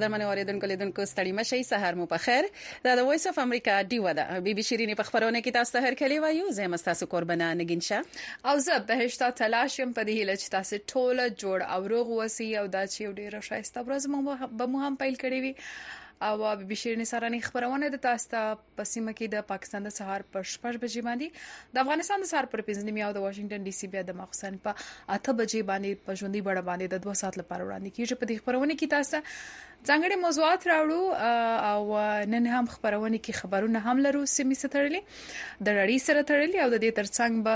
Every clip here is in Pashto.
قدرمن اوریدونکو لیدونکو ستړي مشي سهار مو په خیر دا د وایس اف امریکا دی ودا بي بي شيرينې په خبرونه کې تاسو ته هر کلی وایو زه مستاسو قربانه نگین شه او زه بهشتا تلاش يم په دې هیله چې تاسو ټول جوړ او روغ وسی او دا چې ډیره شایسته ورځ مو به مو هم پیل کړی وي او بي بي شيرين ساراني خبرونه د تاسو ته په سیمه کې د پاکستان د سهار پر 6 بجې باندې د افغانستان د سهار پر 15 نیمه او د واشنگټن ډي سي بیا د مخسن په 8 بجې باندې په ژوندۍ بڼه باندې د 2 ساعت لپاره وړاندې کیږي په دې خبرونه کې تاسو ځانګړي موضوعات راوړو او نن هم خبرونه کې خبرونه هم لرو سیمې ستړلې د رړی سره تړلې او د دې ترڅنګ به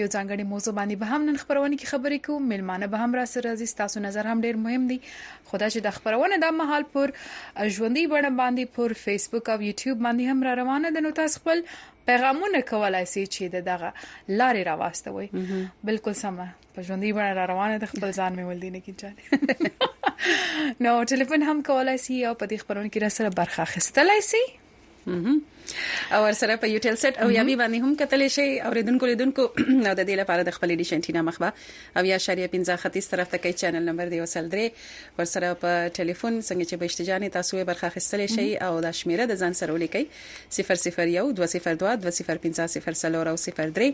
یو ځانګړي موضوع باندې به هم نن خبرونه کې خبرې کوو ملمانه به هم را سره راځي تاسو نظر هم ډیر مهم دی خو دا چې دا خبرونه د مهال پر ژوندۍ بڼه باندې پر فیسبوک او یوټیوب باندې هم را روانه ده نو تاسو خپل پیغامونه کولای شي چې د دغه لارې راواستوي بالکل سمه په ژوندۍ بڼه را روانه ده خپل ځان مې ولدي نه کیچان نو ټلیفون هم کولای شي او په دې خبرونه کې را سره برخه اخیستلای شي او سره په یوټل سیټ او یابي باندې هم کتل شي او ردونکو لیدونکو نو د دې لپاره د خپل ډیش انټینا مخبا او یا شریه 15 ختیس طرف ته کوي چینل نمبر دی وسل درې ور سره په ټلیفون څنګه چې بشتجانې تاسو به برخه خستل شي او د شمیره د ځان سره ولیکي 001 202 205 او 03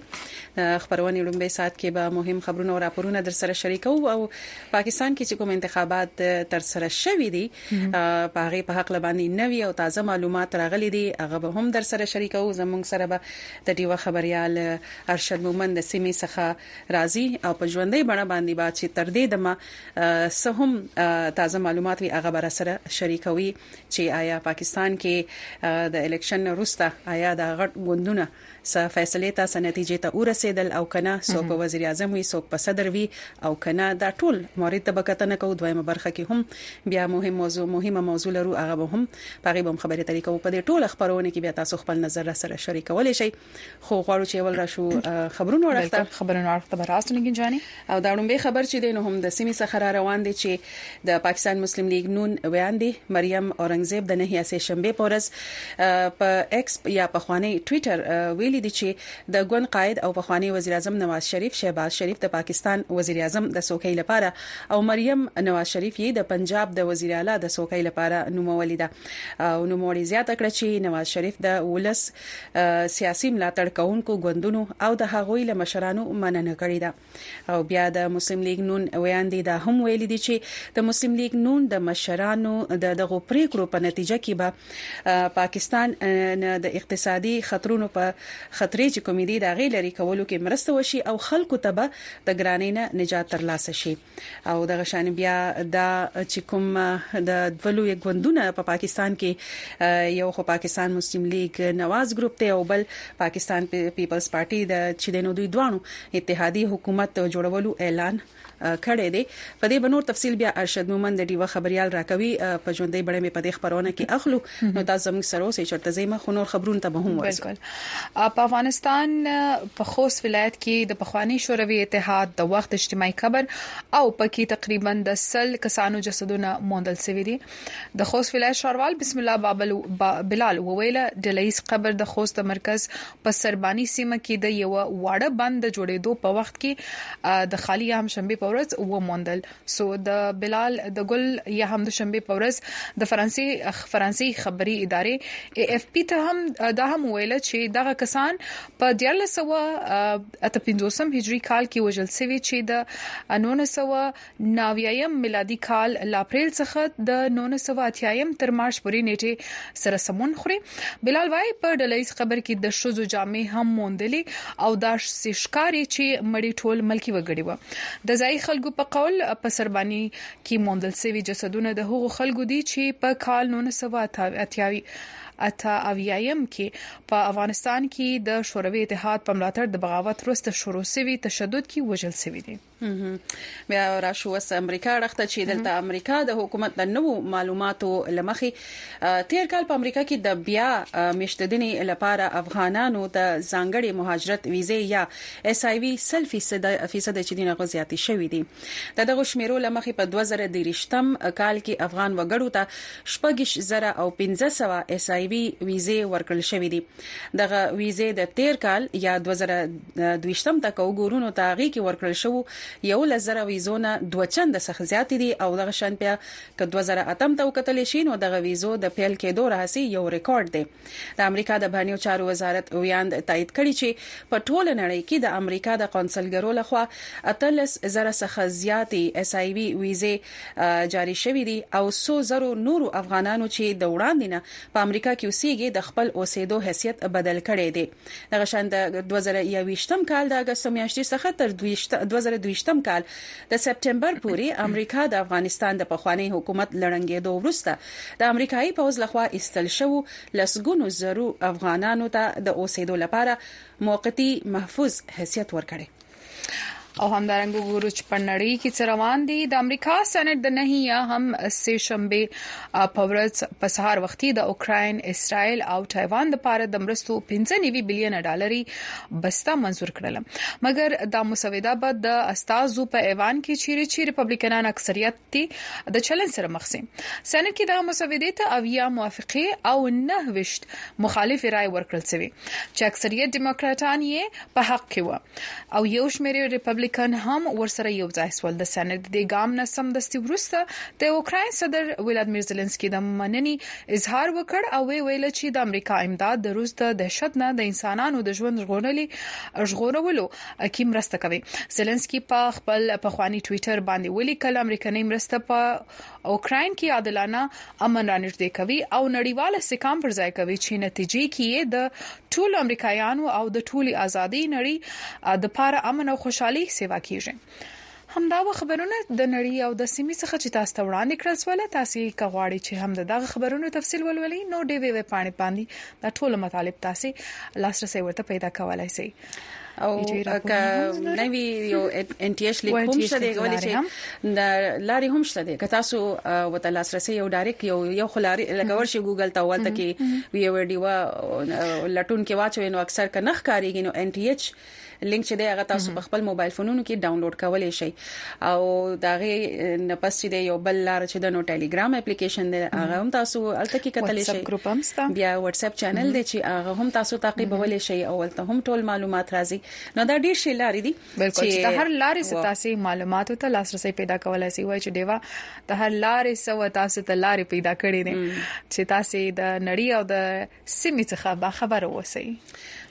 خبرونه لومبه سات کې به مهم خبرونه او راپورونه در سره شریکو او پاکستان کې چې کوم انتخابات تر سره شوې دي په هغه په حق لباندې نوي او تازه معلومات راغلي دي هغه به هم در سره شریکو زموږ سره به د دیو خبريال ارشد مومن د سیمې څخه راځي او په ژوندۍ بڼه باندې با چې تر دې دمه سهم تازه معلومات وي هغه بر سره شریکوي چې آیا پاکستان کې د الیکشن وروسته آیا د غټ ګوندونه څه فیصلې ته څه نتیجې ته اورسیدل او که نه څوک به وزیر اعظم وي څوک به صدر وي او که نه دا ټول مورد ته به کتنه کوو دویمه برخه کې هم بیا مهم موضوع مهمه موضوع لرو هغه به هم په هغې به هم خبرې اترې کوو په دې ټوله خپرونه کې بیا تاسو خپل نظر را سره شریکولی شئ خو غواړو چې اول راشو خبرونو اړخ ته خبرونو اړخ ته به راستنو ګنجاني او دا ړومبی خبر چی دی نو هم د سیمی څخه را روان دی چی د پاکستان مسلم لیګ نون ویاندی مریم اورنګزیب د نهی سه شنبی په ورځ په ایکس یا پخوانی ټویټر ویلی دی چی د ګوند قائد او پخوانی وزیراعظم نواز شریف شهباز شریف د پاکستان وزیراعظم د څوکۍ لپاره او مریم نواز شریف یی د پنجاب د وزیراعلی د څوکۍ لپاره نومولی ده. او نوموړي زیاته کړه چې نواز شریف د ولس سیاسي ملاتړ کوونکو ګوندونو او د هغوی له مشرانو مننه کړې ده او بیا د مسلم لیګ نون ویاندې دا هم ویلي دي چې د مسلم لیګ نون د مشرانو د دغو پریکړو په نتیجه کې به پاکستان د اقتصادي خطرونو په خطرې چې کومې دي دا غي لري کولو کې مرسته وشي او خلکو ته به د ګرانۍ نه نجات ترلاسه شي او دغه شان بیا دا چې کوم د دولو یو غوندونه په پاکستان کې یو خو پاکستان مسلم لیگ نواز ګروپ ته او بل پاکستان پیپلز پارټي د چې د نو دوی دوانو اتحادي حکومت جوړولو اعلان کړی دی په دې بنور تفصيل بیا ارشد مومند ډیوه خبريال راکوي په ژوندۍ بڼه مې په دې خبرونه کې اخلو نو تاسو زموږ سره اوسئ چرته زیمه خو نور خبرونه ته به هم ورسو بالکل په افغانستان په خوست ولایت کې د پخوانی شوروي اتحاد د وخت اجتماعي قبر او پکې تقریبا د سل کسانو جسدونه موندل شوی دي د خوست ولایت شاروال بسم الله بابل با بلال وویل ډلیز قبر د خوست د مرکز په سربانی سیمه کې د یو واړه بند د جوړېدو په وخت کې د خالی هم شنبه په ورځ وموندل سو د بلال د ګل یا هم د شنبه په ورځ د فرانسې فرانسې خبري ادارې ای اف پی ته هم دا هم ویل چې دغه کسان په 1458 هجری کال کې وژل شوی چې د 1990 میلادي کال ل اپریل څخه د 1980 تر مارچ پورې نیټه سره سمون خوري بلال وای په ډلېز خبر کې د شوزو جامع هم موندلې او دا شکاري چې مړی ټول ملکی وګړي و د ځايي خلکو په قول، په سرباني کې موندل شوي جسدونه د هغو خلکو دي چې په کال نولس سوه اته اویایم کې په افغانستان کې د شوروي اتحاد په ملاتړ د بغاوت وروسته شروع شوي تشدد کې وژل شوي دي. بیا راشو اوس امریکا اړخ ته چې دلته امریکا د حکومت د نوو معلوماتو له مخې تېر کال په امریکا کې د بیا میشتدنې لپاره افغانانو ته ځانګړې مهاجرت ویزې یا اس آی وی 100 فیصد فیصد چې دینه غزياتې شوې دي د دغه شمیرو لمخې په 2013 کال کې افغان وګړو ته شپږ زره او 1500 اس آی وی ویزې ورکړل شوې دي دغه ویزې د تېر کال یا 2022 ته کوګورونو تاغي کې ورکړل شوو یو لزر ویزونه دوه چند څخه زیات دي او دغه شان په که دوه زره اتم ته وکتل شي نو دغه ویزو د پیل کېدو راهسي یو ریکارډ دی. د امریکا د بهرنیو چارو وزارت ویاند تایید کړي چې په ټوله نړۍ کې د امریکا د قونسلګرو له خوا اتلس زره څخه زیاتې SIV ویزې جاري شوې دي او څو زرو نورو افغانانو چې د وړاندې نه په امریکا کې اوسېږي د خپل اوسېدو حیثیت بدل کړی دی. دغه شان د 2021م کال د اګست میاشتې څخه تر 2022م کال د سپټمبر پورې امریکا د افغانستان د پخواني حکومت لړنګېدو وروسته د امریکایي پوځ لخوا ایستل شوو لسګونو زرو افغانانو ته د اوسېدو لپاره موقتي محفوظ حیثیت ورکړی. او همدارنګه وګورو چې په نړۍ کې څه روان دي د امریکا سېنات د نهیه هم سه شنبه په ورځ په سهار وختي د اوکرين اسرائیل او تایوان لپاره د مرستو 15 بلین ډالري بسته منزور کړل مګر دا مسوده به د استادو په ایوان کې چیرې چې ریپبلیکنان اکثریت تی د چلن سره مخ سي سنت کې دا مسودې ته اویا موافقه او نه وشت مخالف رائے ورکړل سوي چې اکثریت دیموکراتان یې په حق کې و او یو شمېر ریپبلیکن هم ورسره یو ځای سول د سنت د ګام نه سم دستي ورسته د اوکراین صدر ولادمیر زلنسکي د منني اظهار وکړ او وی ویل چې د امریکا امداد د روس د دهشت نه د انسانانو د ژوند ژغورلې ژغورولو کی مرسته کوي زيلنسکي په خپل پخواني ټوئیټر باندې ولیکل امریکایي مرسته په اوکراین کې عادلانه امن رانږدې کوي او نړیواله سکام پر ځای کوي چې نتیجې کې د ټولو امریکایانو او د ټولي ازادي نړۍ د پاره امن او خوشحالي سیوا کیږي همدا وه خبرونه د نړي او د سيمي څخه چي تاسو ته وړاندي کړل سوله تاسي که غواړي چي هم د دغه خبرونو تفصيل ولولي نو ډي وي ويب پاڼي باندي دا ټول مطالب تاسي لاسرسي ورته پيدا کولای سي او که نوی یو ان ټي اچ لیک هم شته دی ولې چې د لارې هم شته دی که تاسو وته لاسرسي یو ډایرک یو یو خلاري لکه ورشي ګوګل ته ولته کې وی ویډیو لټون کې واچوي نو اکثر کنه ښکاریږي نو ان ټي اچ لینک چې دی هغه تاسو په خپل موبایل فونونو کې ډاونلوډ کولای شئ او دا غي نه پس چې دی یو بل لار چې د نو ټلګرام اپلیکیشن دی هغه هم تاسو الته کې کتلی شئ بیا واتس اپ چینل دی چې هغه هم تاسو تعقیبولای شئ او الته هم ټول معلومات راځي نو دا ډیر شي لارې دي چې د هر لارې ستاسو معلوماتو ته لاسرسي پیدا کولای شي وای چې دیوا د هر لارې سو تاسو ته لارې پیدا کړې دي چې تاسو د نړۍ او د سیمې څخه با خبر اوسئ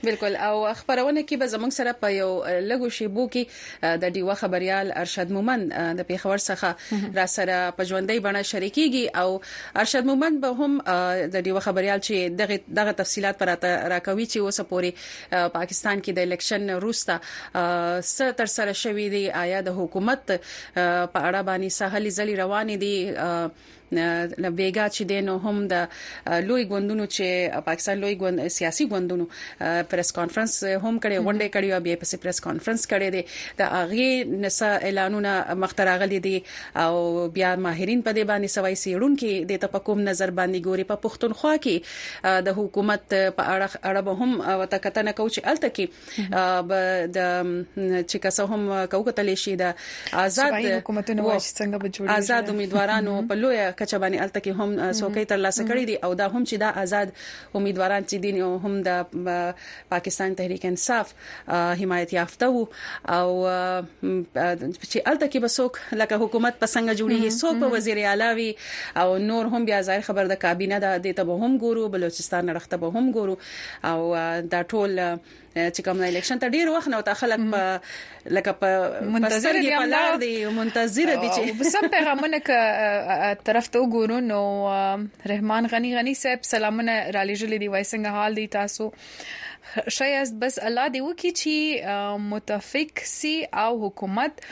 بالکل او خبرونه کې به زموږ سره په یو لګو شیبو کې د ډیوه خبريال ارشد مومند د پیښور څخه را سره په ژوندۍ بڼه شریکيږي او ارشد مومند به هم د ډیوه خبريال چې دغه دغه تفصيلات پر راکوي چې اوس پورې پاکستان کې د الیکشن روستا س تر سره شوې دي آیا د حکومت په اړه باندې سهلي ځلې روانې دي بیګا چې دین هم د لوی ګوندونو چې پاکستان لوی ګوند سیاسي ګوندونو پریس کانفرنس هم کړي غونډه کړي او بیا پسې پریس کانفرنس کړي دي د اغه نسا اعلانونه مختراغلي دي او بیا ماهرین په دې باندې سوي سیړون کې د تپکوم نظر باندې ګوري په پښتونخوا کې د حکومت په اړه اړه هم وتکتنه کوي چې الته کې د چې کسه هم کوکتل شي د آزاد حکومتونو واش څنګه به جوړي آزاد امیدوارانو په لوی کچ باندې الته کې هم څوکۍ تر لاسه کړې دي او دا هم چې دا آزاد امیدواران چې دي هم د پاکستان تحریک انصاف حمایت یافته وو او چې الته کې به څوک لکه حکومت په څنګه جوړیږي څوک په وزیر اعلی وي او نور هم بیا ځای خبر د کابینه د دې ته به هم ګورو بلوچستان رخته به هم ګورو او دا ټول چې کوم الیکشن ته ډیر وخت نه وتا خلک په لکه په منتظر دي په لار دي منتظر دي چې سم پیغامونه ک طرف ته وګورو نو رحمان غنی غنی صاحب سلامونه را لېږل دي وای څنګه حال دي تاسو شایست بس الله دی وکي چې متفق سي او حکومت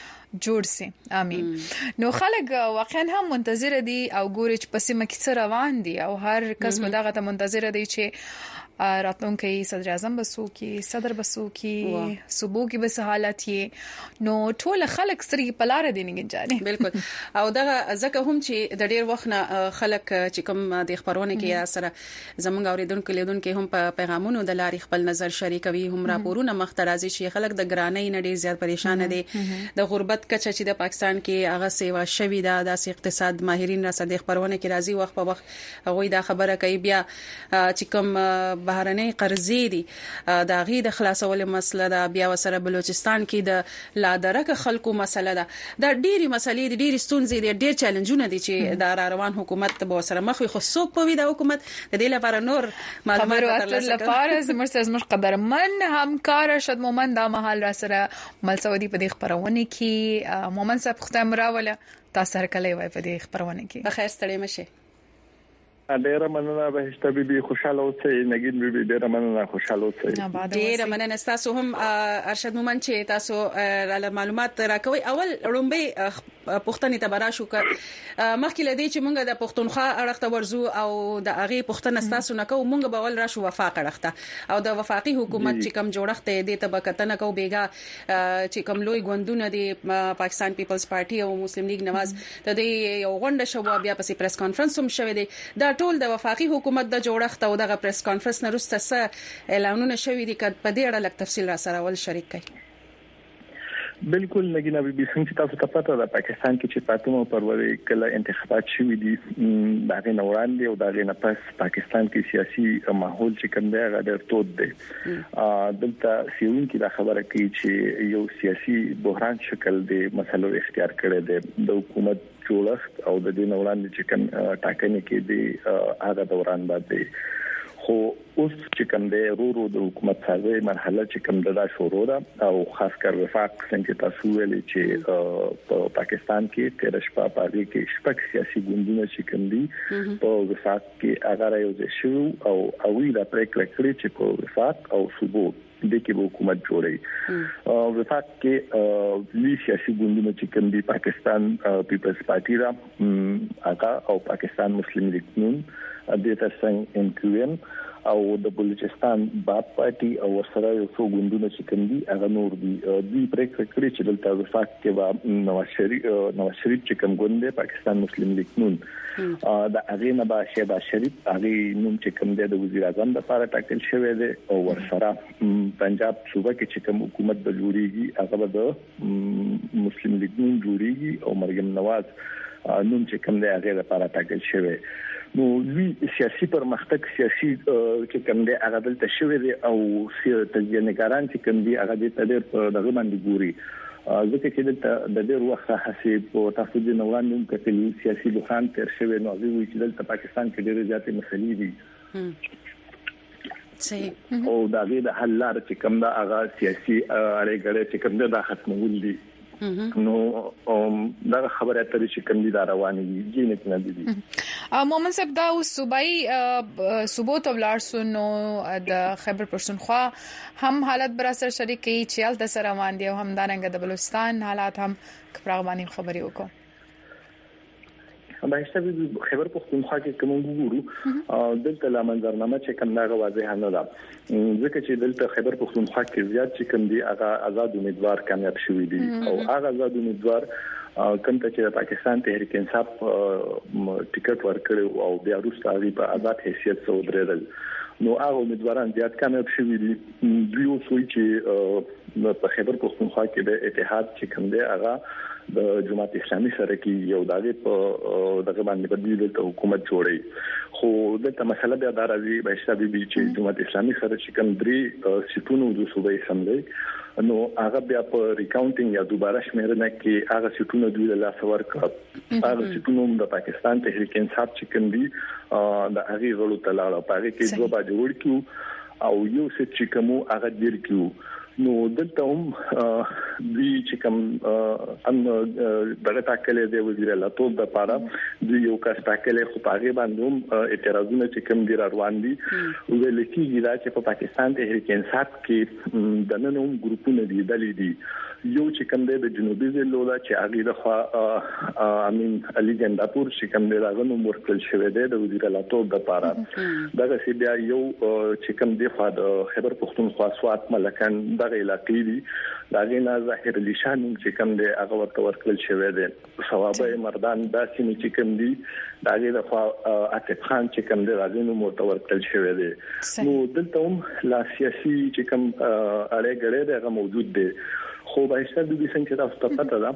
جوړ سي امين نو خلک واقعا هم منتظر دي او ګوري چې په سیمه کې څه روان دي او هر کس په دغه ته منتظر دي چې راتلونکي صدر اعظم بسو کې صدر بسو کې صوبو کې بس حالت یې نو ټول خلک سترګې په لار دي نه ګنجانې بالکل او دغه ځکه هم چې د ډیر وخت نه خلک چې کوم د خبرونه کې سره زموږ اوریدونکو لیدونکو هم په پیغامونو د لارې خپل نظر شریکوي هم راپورونه مخ ته راځي چې خلک د ګرانۍ نه ډیر زیات پریشان دي د غربت کچه چې د پاکستان کې هغه سیوا شوې ده داسې اقتصاد ماهرین را سره خبرونه کې راځي وخت په وخت هغه دا خبره کوي بیا چې کوم بهرنۍ قرضې دي د هغی د خلاصولو مسله ده بیا ورسره بلوچستان کی د لا درکه خلکو مسله ده دا ډیری مسلې دي ډیری ستونزې دي ډیر چیلنجونه دي چې دا را روان حکومت به ورسره مخ وي خو څوک پوي دا حکومت د دې لپاره نور معلومات ترلاسه کوي لپاره زموږ سره زموږ قدرمن همکار شد مومن دا مهال را سره مل سعودي په دې خبرونه کې مومن صاحب خدای مراوله تاسو هر کله وای په دې خبرونه کې بخیر ستړي مشه ډیره مننه بهشته بیبي خوشاله اوسئ نګین بیبي ډیره مننه خوشاله اوسئ ډیره مننه تاسو هم ارشد مومن چې تاسو را معلومات راکوي اول رومبه پښتنې ته برا شو کړ مخکې لدی چې مونږ د پښتونخوا اړخته ورزو او د هغه پښتنه تاسو نه کوو مونږ به ول را شو وفاق اړخته او د وفاقي حکومت چې کم جوړښت دی ته بکتنه کو بیګا چې کم لوی ګوندونه دي پاکستان پیپلز پارټي او مسلم لیگ نواز د دې یو غونډه شوه بیا پسې پریس کانفرنس هم شوه دی دا ټول د وفاقي حکومت د جوړښت او دغه پریس کانفرنس نه روسته څه اعلانونه شوه دي کد په دې اړه لک تفصیل را سره ول شریک کړئ بالکل نګینا بي بي سم چې تاسو ته پته ده پاکستان کې چې پاتوم او پروري کله انتخابات شوي دي دا غي نوران دي او دا غي نه پس پاکستان کې سیاسي ماحول چې کوم دی غډر تود دی دلته سیون کې دا خبره کوي چې یو سیاسي بحران شکل دی مسلو اختیار کړی دی د حکومت جوړښت او د دین وړاندې چې کوم ټاکنې کې دی هغه دوران باندې خو اوس چې کوم دی رو رو د حکومت سازي مرحله چې کوم دا شروع ده او خاص کر وفاق څنګه تاسو ویل چې په پاکستان کې 13 شپه پاري کې شپږ سیاسي ګوندونه چې کوم دي په وفاق کې هغه راوځي شو او هغه دا پریکړه کړې چې په وفاق او صوبو د کې به حکومت جوړي او وفاق کې لوی سیاسي ګوندونه چې کوم دي پاکستان پیپلز پارټي را هغه او پاکستان مسلم لیګ نون د ترڅنګ ان کیو ایم او د بلوچستان باب پارټي او سره یو څو ګوندونه چې کوم دي هغه نور دي دوی پریکړه کړې چې دلته وفاق کې به نواز شریف نواز شریف چې کوم ګوند دی پاکستان مسلم لیګ نون دا هغه نه به شهباز شریف هغه نوم چې کوم دی د وزیر اعظم د لپاره ټاکل شوی دی او ورسره پنجاب صوبه کې چې کوم حکومت به جوړیږي هغه به د مسلم لیګ نوم جوړیږي او مریم نواز نوم چې کوم دی هغه لپاره ټاکل شوی نو لوی سیاسي پرمختګ سیاسي چې کوم دی هغه دلته شوی دی او سیاسي تجزیه نگاران چې کوم دی هغه د تدیر په دغه باندې ګوري ځکه چې دلته د ډېر وخت راهسي په تاسو د نوړاندې هم کتل سیاسي بحران تیر شوی نو هغه وی چې دلته پاکستان کې ډېر زیاتې مسلې دي صحیح او دا غي د حل لار چې کوم دا هغه سیاسي اړې غړې چې کوم دا ختمول دي نو دا خبره اترې چې کوم دي دا روانې دي جینې کنه دي محمد صاحب دا اوس صوبایي صوبو ته ولاړ سو نو د خیبر پښتونخوا هم حالت به راسره شریک کړي چې هلته څه روان دي او همدارنګه د بلوچستان حالات هم که پر هغه باندې خبرې وکړو بایسته به خبر پښتونخوا کې کوم وګورو دلته لا منظرنامه چې کوم داغه واضح نه ده ځکه چې دلته خبر پښتونخوا کې زیات چې کوم دی هغه آزاد امیدوار کامیاب شوی دی او هغه آزاد امیدوار کوم ته چې پاکستان تحریک انصاف ټیکټ ورکړ او بیا وروسته هغه په آزاد حیثیت سره درېدل نو هغه امیدواران زیات کامیاب شوي دي دوی اوس وایي چې په خیبر پښتونخوا کې د اتحاد چې کوم دی هغه د جماعت اسلامي سره کې یو داغه په دغه باندې په دې د حکومت جوړي خو دغه مسله بیا دا راځي به حسابي بي چې جماعت اسلامي سره چې کوم درې سیټونو د صوبې اسمبلی نو هغه بیا په ریکاونټینګ یا دوباره شمیرنه کې هغه سیټونه دوی له لاس ورکړه هغه چې کوم د پاکستان تحریک انصاف چې کوم دی د هغه غړو تلاړه پاره کې دوه باج وړ کیو او یو څه چې کوم هغه دیر کیو نو دلته هم دوی چې کوم ان دغه تاکلې د وزیر الله توپ د پاره دوی یو کس تاکلې خو پاره باندې هم اعتراضونه چې کوم دیر روان دي ویل کیږي چې په پاکستان تحریک انصاف کې د نن هم ګروپونه دي ډلې دي یو چې کوم دی د جنوبي ضلعو دا چې هغه د خوا امین علي ګنداپور چې کوم دی دا غنوم ورکړل شوی دی د وزیر اعلی توپ د پاره دغه سی بیا یو چې کوم دی خو د خبر پښتونخوا سوات ملکان دغه علاقې دي دا غي نه ظاهر علي شان چې کوم دی هغه ورته ورکړل شوی دی صوابه مردان دا سیمه چې کوم دي دا غي د عاطف خان چې کوم دی راځي نو موته ورکل شوی دی نو دلته هم لا سیاسي چې کوم اړه غړې ده هغه موجود دی خو به څه د دې څنګه تاسو ته پته ده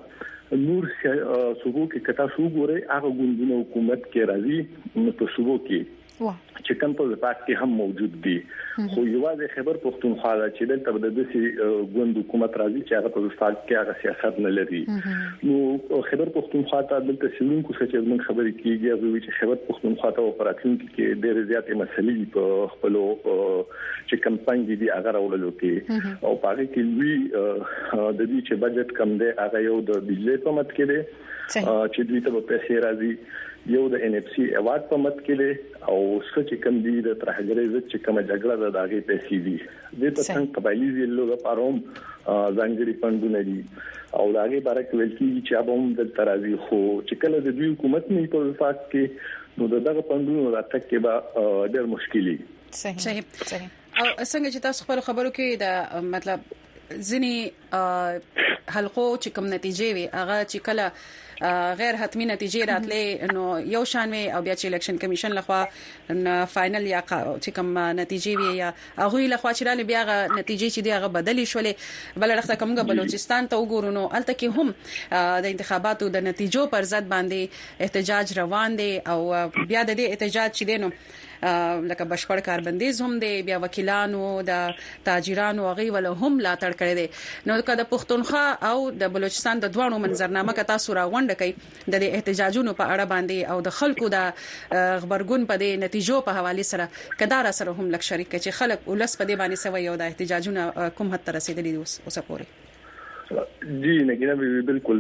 نور صوبو کې کتا سو ګوره هغه ګوندونه حکومت کې راځي نو په صوبو کې چې کوم په وفاق کې هم موجود دي خو یوازې خبر پښتونخوا دا چې دلته د دسي ګوند حکومت راځي چې هغه په وفاق کې هغه سیاست نه لري نو خبر پښتونخوا ته دلته سیمونکو سره چې موږ خبرې کیږي هغه وی چې خبر پښتونخوا ته په راتلونکي کې ډېر زیاتې مسلې په خپل چې کم څنګه دي هغه راوللو کې او پاره کې وی د دې چې بجټ کم دی هغه یو د بجلی په مت کې دی چې دوی ته به پیسې راځي یو د ان اف سي ایوارډ په مت کې دی او څه چې کم دی د ترهګرۍ ضد چې کومه جګړه ده دا غي پیسې دي د ترڅنګ قبایلی ضلعو لپاره هم ځانګړي پندونه دي او دا غي بارک ویل کیږي چې به هم د ترازی خو چې کله د دوی حکومت نه په وفاق کې نو دغه پندونو راتګ کې به ډېر مشکلي صحیح صحیح او څنګه چې تاسو خپل خبرو کې دا مطلب ځینی حلقو چې کوم نتیجې وي هغه چې کله غیر حتمی نتیجې راتلې نو یو شان وي او بیا چې الیکشن کمیشن لخوا فائنل یا چې کوم نتیجې وي یا هغه لخوا چې رالې بیا غا نتیجې چې دی هغه بدلی شولې بل رخصه کومګه بلوچستان ته وګورونو الته کې هم د انتخاباتو د نتیجو پر ضد باندې احتجاج روان دي او بیا د دې احتجاج چې دینو لکه بشپړ کاربندیز هم دی بیا وکیلانو د تاجرانو غي ول هم لا تړ کړی دی نو که د پښتونخوا او د بلوچستان د دوانو منظرنامه کتا سورا غونډه کوي د احتجاجونو په اړه باندې او د خلکو د خبرګون په دې نتیجو په حواله سره کدار سره هم لک شریک چې خلک ولس په دې باندې سوي او د احتجاجونو کوم حد تر رسیدلی اوس اوسه پوري جی نګینه بي بي بالکل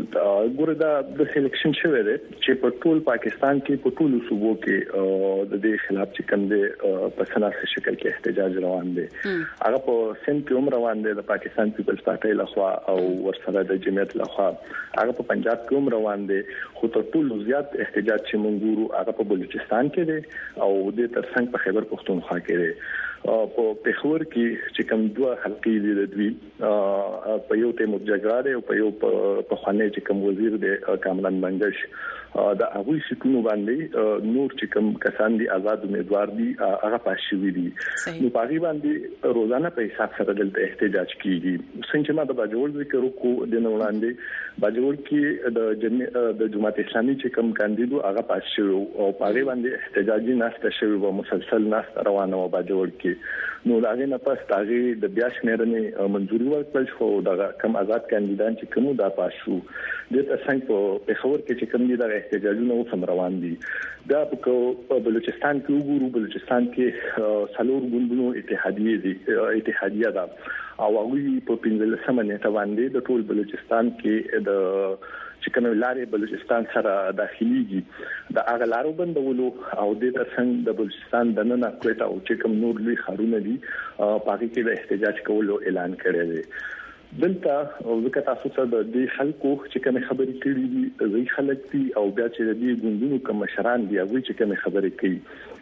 ګوره دا د سلیکشن شوه دی چې په ټول پاکستان کې په ټول صوبو کې د دې خلاف چې کوم دی په سناسي شکل کې احتجاج روان دی هغه په سند کې هم روان دی د پاکستان پیپلز پارټي لخوا او ورسره د جمعیت لخوا هغه په پنجاب کې هم روان دی خو تر ټولو زیات احتجاج چې مونږ ګورو هغه په بلوچستان کې دی او د ترڅنګ په خیبر پښتونخوا کې دی په پېښور کې چې کوم دوه حلقې دي د دوی په یو تیمور جګړه دی او په یو په خانه چې کوم وزیر دی کامران منګش د هغه سکونو باندې نور چې کوم کسان دي آزاد امیدوار دي هغه پاشوي دي نو په هغه باندې روزانه په حساب سره دلته احتجاج کیږي څنګه ما د باجوړ ذکر وکړو د نوړاندې باجوړ کې د د جماعت اسلامي چې کوم کاندیدو هغه پاشوي او په هغه باندې احتجاجي ناسته شوې و مسلسل ناسته روانه و باجوړ کې نو دا غي نه پس تاغي د بیا شمیرنې منځوري ورکړل شو او دغه کم آزاد کاندیدان چې کومو دا پاس شو د ترڅنګ په پېښور کې چې کوم دي دغه احتجاجونه اوس هم روان دي دا په بلوچستان کې وګورو بلوچستان کې څلور ګوندونو اتحادیه دي اتحادیه ده او هغه په 15مه نیټه باندې د ټول بلوچستان کې د چې کوم لارې بلوچستان سره داخليږي د هغه لارو بندولو او د ترڅنګ د بلوچستان د نن کوټه او چې کوم نور لوی خارونه دي پاګه کې د احتجاج کولو اعلان کړی دی دلته ځکه تاسو ته د دې خلکو چې کوم خبرې کړې دي زی خلک دي او بیا چې د دې ګوندونو کوم مشران دي هغه چې کوم خبرې کوي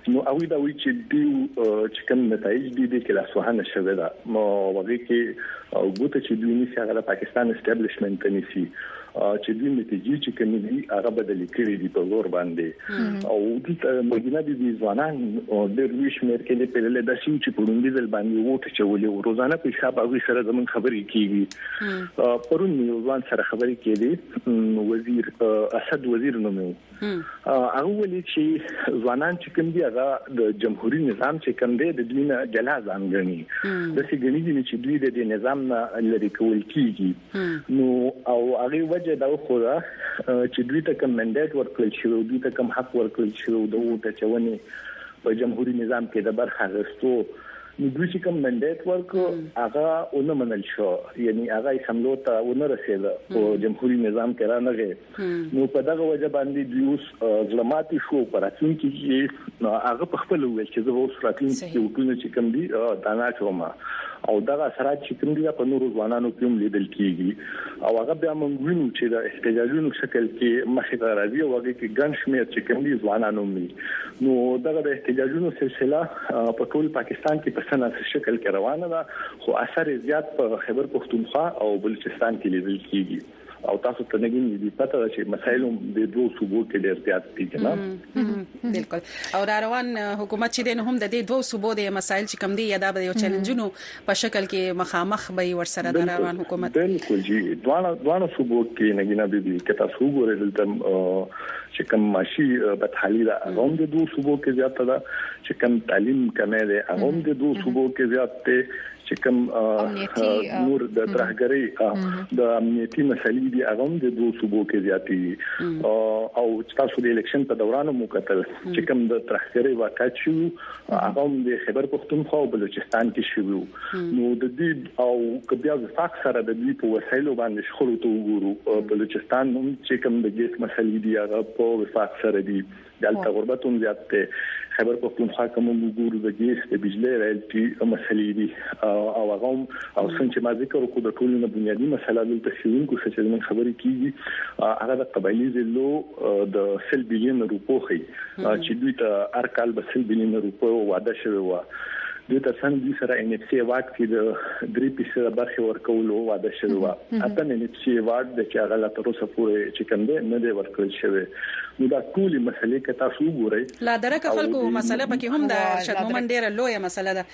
نو هغه دا وی چې دی چې کوم نتایج دي د کلاس وهنه شوې ده نو هغه کې ګوته چې دوی نسی هغه د پاکستان اسټابلیشمنت نسی چې دوی نتیجې چې کوم دي هغه بدل کړي دي په زور باندې او دلته مګینا دي ځوانان ډېر ویش مېر کې په لړ د شي چې په لومړي ځل باندې ووټ چولې او روزانه په حساب هغه سره زمون خبرې کیږي پرون یو ځوان سره خبرې کېدې وزیر اسد وزیر نومو هغه ولې چې ځوانان چې کوم دی هغه د جمهوریت نظام چې کوم دی د دوی نه جلا ځان غني د سې غني دي چې دوی د دې نظام نه لری کول کیږي نو او هغه وجه دا خو دا چې دوی ته کوم منډیټ ورکړل شي او دوی ته کوم حق ورکړل شي او د ووټه چونه په جمهوریت نظام کې د برخه غستو نو دوی چې کوم منډیټ ورکو هغه اونمنل شو یعنی هغه سملو ته ونرسېده او جمهوریت نظام کې را نه نو په دغه وجه باندې دی اوس ظلماتي شو پر راتلونکي کې هغه په خپل ویل چې زه اوس راتلونکي کې وکړم چې کوم دی دا نه کوم او دا اثرات چې کوم دی په نورو ځوانانو کې هم لیدل کیږي او هغه بیا موږ وینو چې د احتجاجونو شکل کې مخې ته راځي او هغه کې ګڼ شمیر چې کوم دی ځوانانو مي نو دغه د احتجاجونو سلسله په ټول پاکستان کې په سنه شکل کې روانه ده خو اثر زیات په خیبر پښتونخوا او بلوچستان کې لیدل کیږي او تاسو ته نګین دي پته ده چې مسایل د دوه صوبو کې ډېر زیات دي کنه بالکل او را روان حکومت چې دین هم د دې دوه صوبو د مسایل چې کم دي یا د یو چیلنجونو په شکل کې مخامخ به ورسره د روان حکومت بالکل جی دوه دوه صوبو کې نګینا به دي کته سو ګورې دلته چې کم ماشي بدحالي ده هغه هم د دوه صوبو کې زیاته ده چې کم تعلیم کمه ده هغه هم د دوه صوبو کې زیات ده چې کوم نور د ترهګرۍ د امنیتي مسلې دي هغه هم د دوه صوبو کې زیاتې او تاسو د الیکشن په دوران مو کتل چې کوم د ترهګرۍ واقع شو هغه هم د خیبر پښتونخوا او بلوچستان کې شو نو د دې او کبیا د فاک سره د دې په وسایلو باندې شخړو ته وګورو بلوچستان هم چې کوم د ګیس مسلې دي هغه په وفاق سره دي دلته غربت هم زیات دی خبر پښتونخوا کوم ګورو د ګیس د بجلی رایلټي مسلې دي او هغه هم او څنګه چې ما ذکر وکړ د ټولو نه بنیادی مسله دلته سیونکو څه چې من خبرې کیږي هغه د قبایلی ضلعو د سل بلین روپو خي چې دوی ته هر کال به سل بلین روپو وعده شوی و دې ترڅنګ دوی سره ان اف سي ایوارډ کې د 3% برخه ورکولو وعده شوې و اته ان اف سي ایوارډ د چې هغه لا تر اوسه پورې چې کوم دی نه دی ورکړل شوی نو دا ټولې مسلې که تاسو وګورئ لا درک خلکو مسله پکې هم د ارشد مومن ډیره لویه مسله ده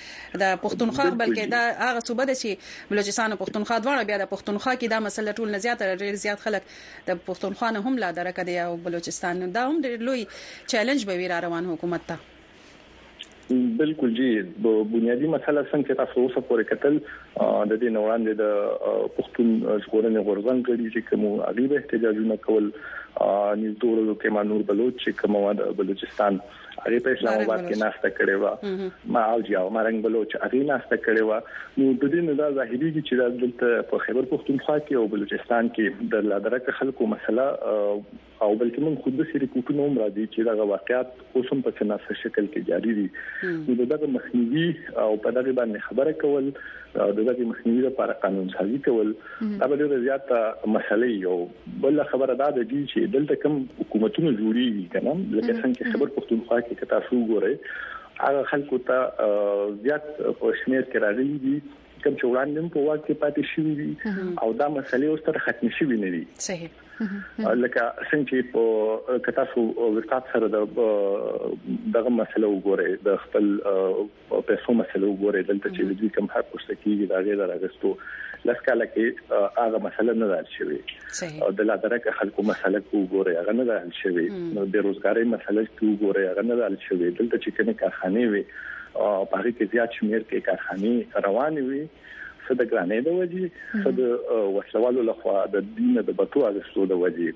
د پښتونخوا بلکې دا هغه صوبه ده چې بلوچستان او پښتونخوا دواړه بیا د پښتونخوا کې دا مسله ټول نه زیات ډیر زیات خلک د پښتونخوا نه هم لا درک دی او بلوچستان دا هم ډیر لوی چیلنج به وی را روان حکومت ته بالکل جی بنیادی مسله څنګه چې تاسو اوسه پورې کتل د دې نوړاندې د پښتون ژغورنې غورځنګ غړي چې کوم اغي به احتجاجونه کول نیو دورو کې مانور بلوچ چې کوم د بلوچستان هغه په اسلام آباد کې ناشته کړې و ما او جاو مرنګ بلوچ هغه ناشته کړې و نو د دې نه دا ظاهري دي چې دلته په خیبر پښتونخوا کې او بلوچستان کې د لادرکه خلکو مسله او بلکې موږ خود سي رپورټونه هم راځي چې دغه واقعیت اوس هم په څناسه شکل کې جاری دي نو دغه مخنیوي او په دغه باندې خبره کول دغه مخنیوي لپاره قانون سازي کول دا به ډیره زیاته مسلې یو بل خبره دا ده چې دلته کوم حکومتونه جوړیږي کنه لکه څنګه چې خبر پښتونخوا کې کتا شو ګوره هغه خلکو ته زیات شمیر کې راغلي دي کوم چې وړاندې هم په واک کې پاتې شوی وي او دا مسلې اوس تر ختم شوی نه دي صحیح لکه څنګه چې په کتاسو وکټات سره د دغه مسله وګورئ د خپل پیسو مسله وګورئ دلته چې د دوی کم حق پوښتنه کیږي دا غیر راغستو لس کاله کې هغه مسله نه حل شوې او د لادرکه خلکو مسله کو ګوري هغه نه حل شوې نو د روزګارۍ مسله کو ګوري هغه نه حل شوې دلته چې کومه کارخانه وي او په هغه کې زیات شمیر کې کارخانه روان وي څه د ګرانې د وجې څه د وسلوالو لخوا د دینه د بتو اغستو د وجې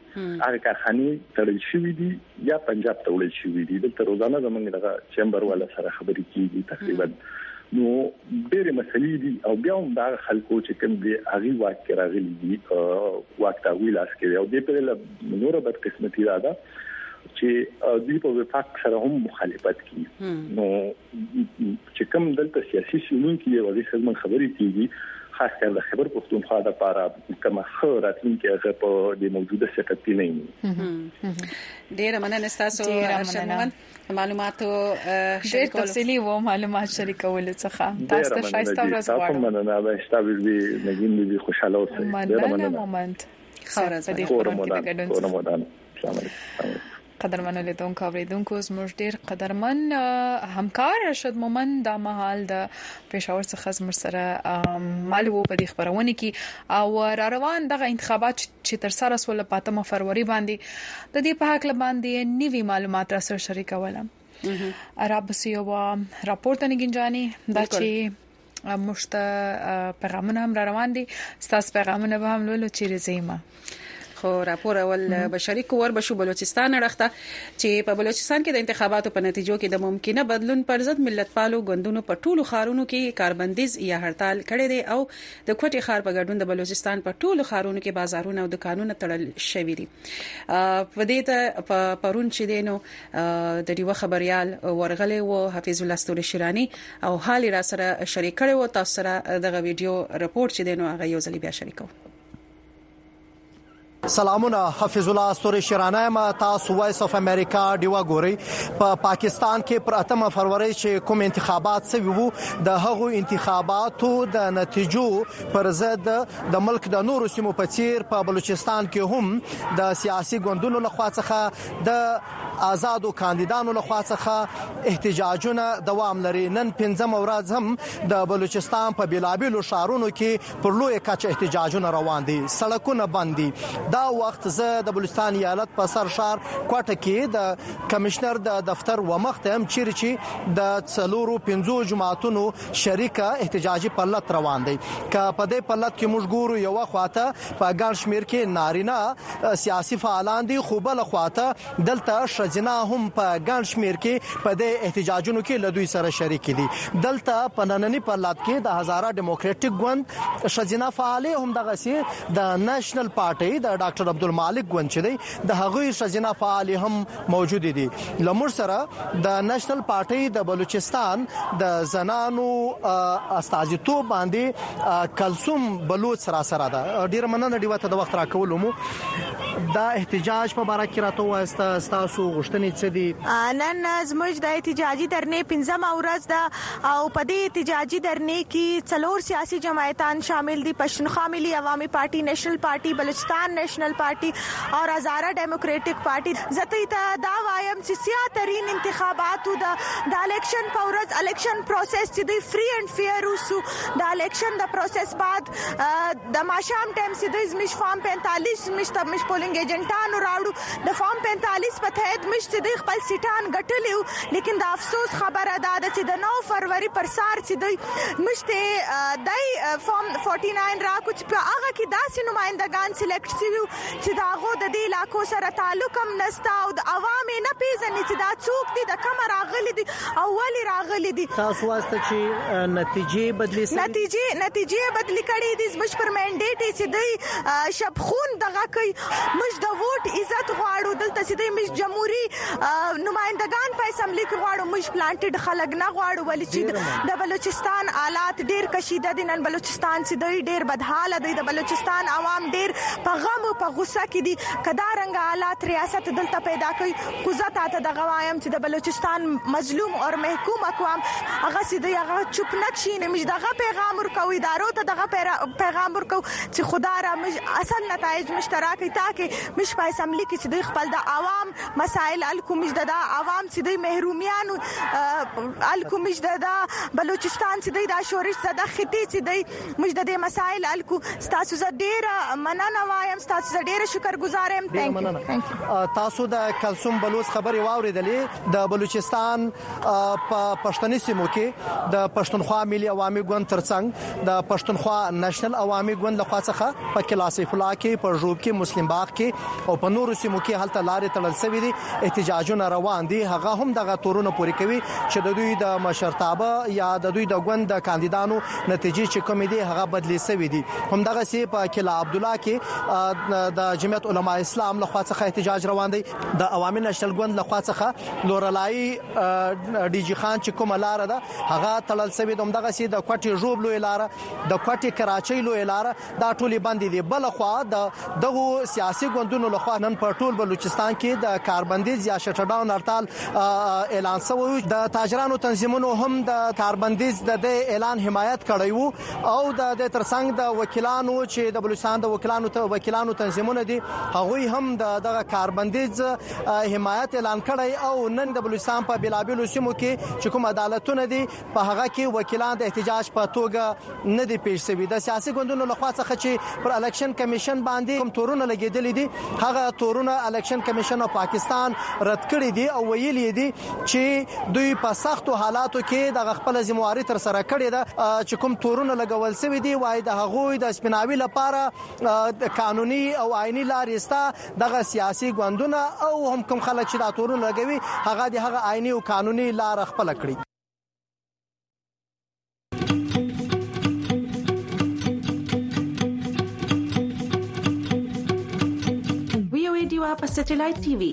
هغه کارخانه تړل شوې دي یا پنجاب ته وړل شوې دي دلته روزانه زمونږ د چمبر ولا سره خبرې کیږي تقریبا نو ډېرې مسلې دي او بیا هم دا خلکو چې کوم دي هغه واک کې راغلي دي واک ته ویلاس کې او دې په لور بد قسمتي ده چې دوی په وفاق سره هم مخالفت کوي نو چې کوم دلته سیاسي سیمون کې یو ځای خدمت خبرې کیږي خاص کر د خبر پښتونخوا د پاره کومه خو راتلونکي هغه په د موجوده سیاست کې نه وي ډیر مننه تاسو شرموند معلوماتو ډیر تفصیلی وو معلومات شریکول څخه تاسو ته شایسته ورځ غواړم مننه به تاسو به نګین دې خوشاله اوسئ ډیر مننه مومنت خبره زموږ په ګډون سلام علیکم قدرمن لیدونکو اوریدونکو زموږ ډیر قدرمن همکار رشد مومن دا مهال د پېښور څخه زموږ سره مال وو په دې خبرونه کې او را روان دغه انتخابات چې تر سره سول په 8 فروری باندې د دې په حق باندې نیوي معلومات را سره شریکول عرب سیوا راپورته نه گنجاني دا چې مشته پیغامونه هم را روان دي تاسو پیغامونه به هم لولو چې رزيمه خو راپور اول بشري کور بشو بلوچستان اړخته چې په بلوچستان کې د انتخاباتو په نتیجو کې د ممکنه بدلون پر ضد ملتپالو ګوندونو په ټولو خارونو کې کاربندیز یا هړتال کړی دی او د کوټي خار په ګډون د بلوچستان په ټولو خارونو کې بازارونه او دکانونه تړل شوې دي په دې ته په پرون چې دینو د دیو خبريال ورغلې وو حفیظ الله ستوري شیرانی او حال یې راسره شریک کړی وو تاسو سره دغه ویډیو رپورت چې دینو هغه یو ځلې بیا شریکو سلامونه حفیظ الله استوري شرانه ما تاسو وایس اف امریکا دیوا ګوري په پاکستان کې پر 8 فروری چې کوم انتخابات سوي وو د هغو انتخاباتو د نتیجو پر ضد د ملک د نورو سیمو په څیر په بلوچستان کې هم د سیاسي ګوندونو لخوا څخه د ازادو کاندیدانو له خوا څخه احتجاجونه دوام لري نن پنځمه ورځ هم د بلوچستان په بیلابیلو ښارونو کې پر لوی کچ احتجاجونه روان دي سړکونه بند دي دا وخت زه د بلوچستان ایالت په سر ښار کوټه کې د کمشنر د دفتر ومخ ته هم چیرې چې د څلورو پنځو جماعتونو شریک احتجاجي پرلت روان دی که په دې پرلت کې موږ ګورو یوه خواته په ګڼ شمیر کې نارینه سیاسي فعالان دي خو بل خواته دلته ښځینا هم په ګڼ شمیر کې په دې احتجاجونو کې له دوی سره شریک دي دلته په نننی پرلت کې د هزاره ډیموکراټیک ګوند ښځینا فعالې هم دغه سي د نېشنل پارټي د ډاکټر عبدالمالک ګوند چې دی د هغوی ښځینا فعالې هم موجود دي له موږ سره د نېشنل پارټۍ د بلوچستان د زنانو استازیتوب باندې کلثوم بلوچ را سره ده ډیر مننه ډیوه ته د وخت راکولو مو دا احتجاج په اړه کې راته وایسته تاسو غوښتنې څه دي نن زموږ د احتجاجي درنې 15 ورځ ده او په دې احتجاجي درنې کې څلور سیاسي جماعتان شامل دي پښتونخوا ملي عوامي پارټي نېشنل پارټي بلوچستان نېشنل پارټي او هزاره ډیموکراټیک پارټي زه دوی ته دا وایم چې سیاه ترین انتخاباتو د د الیکشن په ورځ الیکشن پروسس چې دوی فری اینډ فیر وسو د الیکشن د پروسس بعد د ماشام ټایم چې دوی زمش فارم 45 زمش ته مش پولینګ ایجنټانو راوړو د فارم 45 په تحت مش چې دوی خپل سیټان ګټلیو لیکن د افسوس خبره ده چې د 9 فروری پر سار چې دوی مشته دای فارم 49 را کوچ په هغه کې داسې نمایندګان سلیکټ شوي وو چې د هغو د دې علاقو سره تعلق هم نشته او د عوام یې نه پیژني چې دا څوک دي د کومه راغلي دي او ولې راغلي دي تاسو واسطه چې نتیجې بدلې شي نتیجې نتیجې بدلې کړي دي زموږ پر منډیټ چې دوی شپخون دغه کوي موږ د ووټ عزت غواړو دلته چې دوی موږ جمهوریت نمائندگان په اسمبلی کې غواړو موږ پلانټډ خلک نه غواړو ولې چې د بلوچستان حالات ډیر کشیده دي نن بلوچستان بلوچستان چې دوی ډېر بدحاله دی د بلوچستان عوام ډېر په غم او په غوسه کې دي که دا رنګه حالات ریاست دلته پیدا کوي کوزه تاته دغه وایم چې د بلوچستان مظلوم او محکوم اقوام هغه سي دوی هغه چوپ نه کښینې مش دغه پیغام ورکو ادارو ته دغه پیغام ورکو چې خدا را مش اصل نتایج مشترک تا کې مش په اسمبلی کې چې دوی خپل د عوام مسائل ال کومج د عوام چې د محرومیان ال کومج د بلوچستان چې د شورش زده ختی چې د مجد د مسائل ال کو تاسو زه ډیر مننه وایم تاسو زه ډیر شکر گزار یم تاسو د کلثوم بلوچ خبري واوریدلې د بلوچستان په پښتني سیمو کې د پښتونخوا ملي عوامي ګوند ترڅنګ د پښتونخوا نېشنل عوامي ګوند له خوا څخه په کلاسي فلا کې په ژوب کې مسلم باغ کې او په نورو سیمو کې هلته لارې تړل شوې دي احتجاجونه روان دي هغه هم دغه تورونه پوري کوي چې د دوی د مشرتابه یا د دوی د ګوند د کاندیدانو نتیجې چې کومې دي هغه بدلې شوې دي همدغه سی په کلا عبد الله کې د جمعیت علما اسلام له خوا څخه احتجاج روان دی د عوامي نشل ګوند لخوا څخه لورلای ډي جي خان چې کومه لار ده هغه تړل شوې دوم دغه سي د کوټي ژوب لوی لار د کوټي کراچۍ لوی لار دا ټولي بندې دي بل خو د دغه سیاسي ګوندونو لخوا نن په ټول بلوچستان کې د کاربندیز یا شټډاون هړتال اعلان شوی د تاجرانو تنظیمونو هم د کاربندیز د اعلان حمایت کړی وو او د د ترڅنګ د وکیلانو چې د بلوچستان د وکیلانو ته وکیلانو تنظیمونه دي هغوی هم د دغه کاربندیز حمایت اعلان کړی او نن د بلوچستان په بلابلو سیمو کې چې کوم عدالتونه دي په هغه کې وکیلان د احتجاج په توګه نه دي پیښ شوی د سیاسي ګوندونو لخوا څخه چې پر الیکشن کمیشن باندې کوم تورونه لګیدل دي هغه تورونه الیکشن کمیشن او پاکستان رد کړی دي او ویلي دي چې دوی په سختو حالاتو کې دغه خپل ذمه واري تر سره کړې ده چې کوم تورونه لګول شوی دی وایي د هغوی د سپیناوي لپاره د قانوني او آئیني لارې ستا دغه سیاسي ګوندونه او هم کوم خلک چې دا تورونه لګوي هغه د هغه آئیني او قانوني لار خپل کړي ډیوا په سټلایټ ټي وي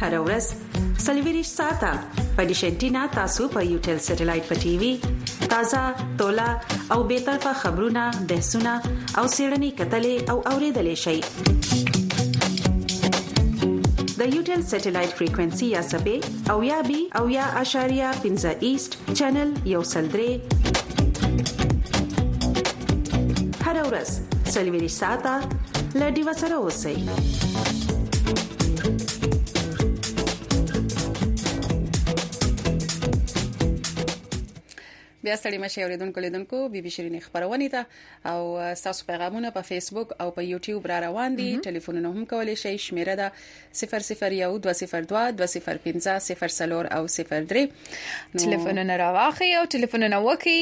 هر ورځ سلویریش ساته په ډیشنټینا تاسو په یو ټل سټلایټ په ټي وي تازه تولا او به تر په خبرونه بحثونه او سیړنی کتلې او اوریدلې شي د یو ټل سټلایټ فریکوئنسي یا سبې اویا بی اویا اشاریه پنځه ایست چینل یو سل درې هر ورځ سلویری ساته لډي وسره اوسئ بیا ستړي مشه اوریدونکو لیدونکو بي بي شيرين خبرونه ته او تاسو پیغامونه په فیسبوک او په یوټیوب را روان دي ټلیفونونه هم کولای شئ شمیره ده 0012022050 او 03 ټلیفونونه راوخی او ټلیفونونه وکي